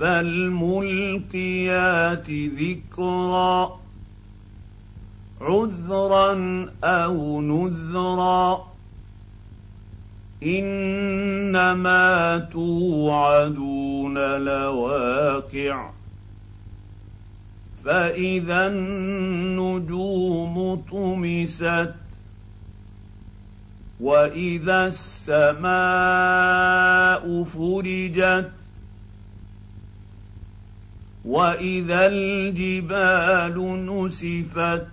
فالملقيات ذكرا عذرا أو نذرا إنما توعدون لواقع فإذا النجوم طمست وإذا السماء فرجت واذا الجبال نسفت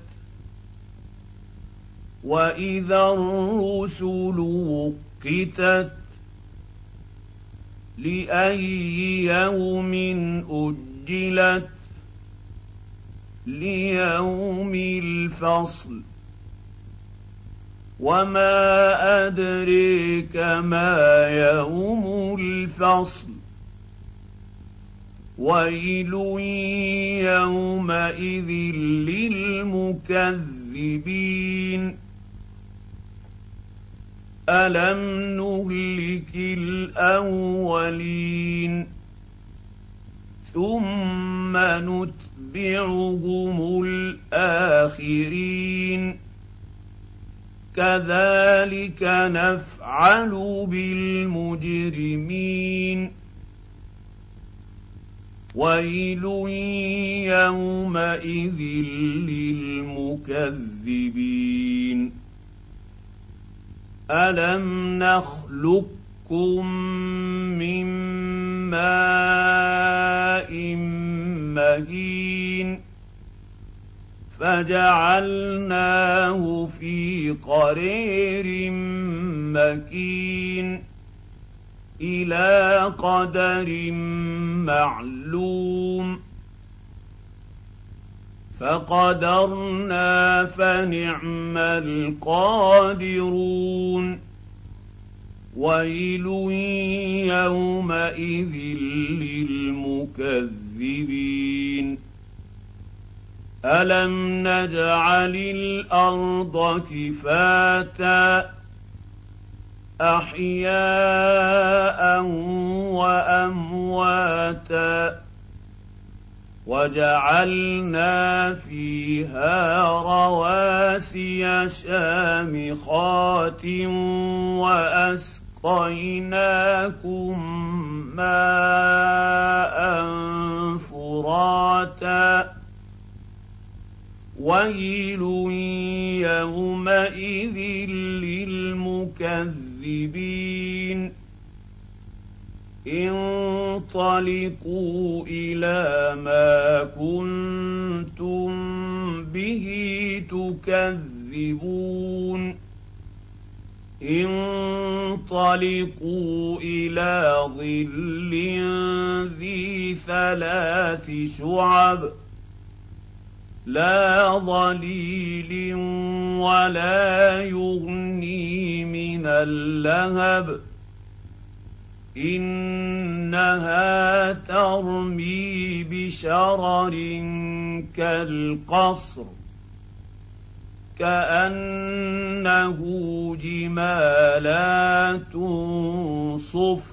واذا الرسل وقتت لاي يوم اجلت ليوم الفصل وما ادريك ما يوم الفصل ويل يومئذ للمكذبين الم نهلك الاولين ثم نتبعهم الاخرين كذلك نفعل بالمجرمين ويل يومئذ للمكذبين الم نخلقكم من ماء مهين فجعلناه في قرير مكين إلى قدر معلوم. فقدرنا فنعم القادرون. ويل يومئذ للمكذبين. ألم نجعل الأرض كفاتا أحياء وأمواتا وجعلنا فيها رواسي شامخات وأسقيناكم ماء فراتا ويل يومئذ للمكذبين انطلقوا إلى ما كنتم به تكذبون. انطلقوا إلى ظل ذي ثلاث شعب. لا ظليل ولا يغني من اللهب. إنها ترمي بشرر كالقصر كأنه جمالات صفر.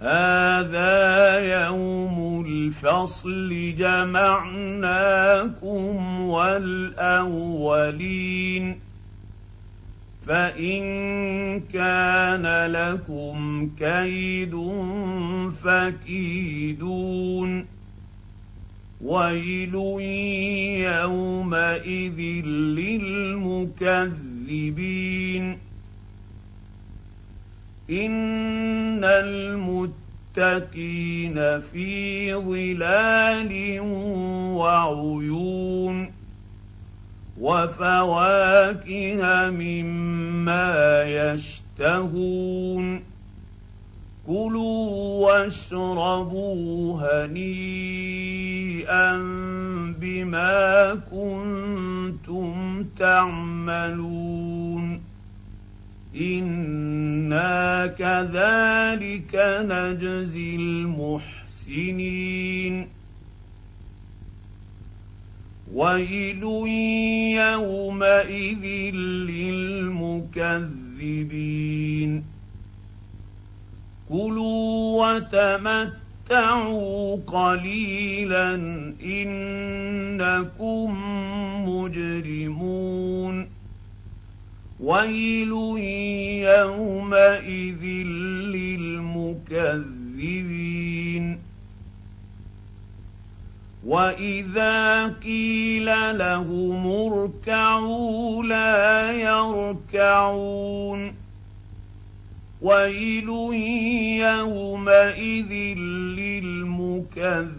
هذا يوم الفصل جمعناكم والاولين فان كان لكم كيد فكيدون ويل يومئذ للمكذبين ان المتقين في ظلال وعيون وفواكه مما يشتهون كلوا واشربوا هنيئا بما كنتم تعملون أنا كذلك نجزي المحسنين. ويل يومئذ للمكذبين. كلوا وتمتعوا قليلا إنكم مجرمون. ويل يومئذ للمكذبين واذا قيل لهم اركعوا لا يركعون ويل يومئذ للمكذبين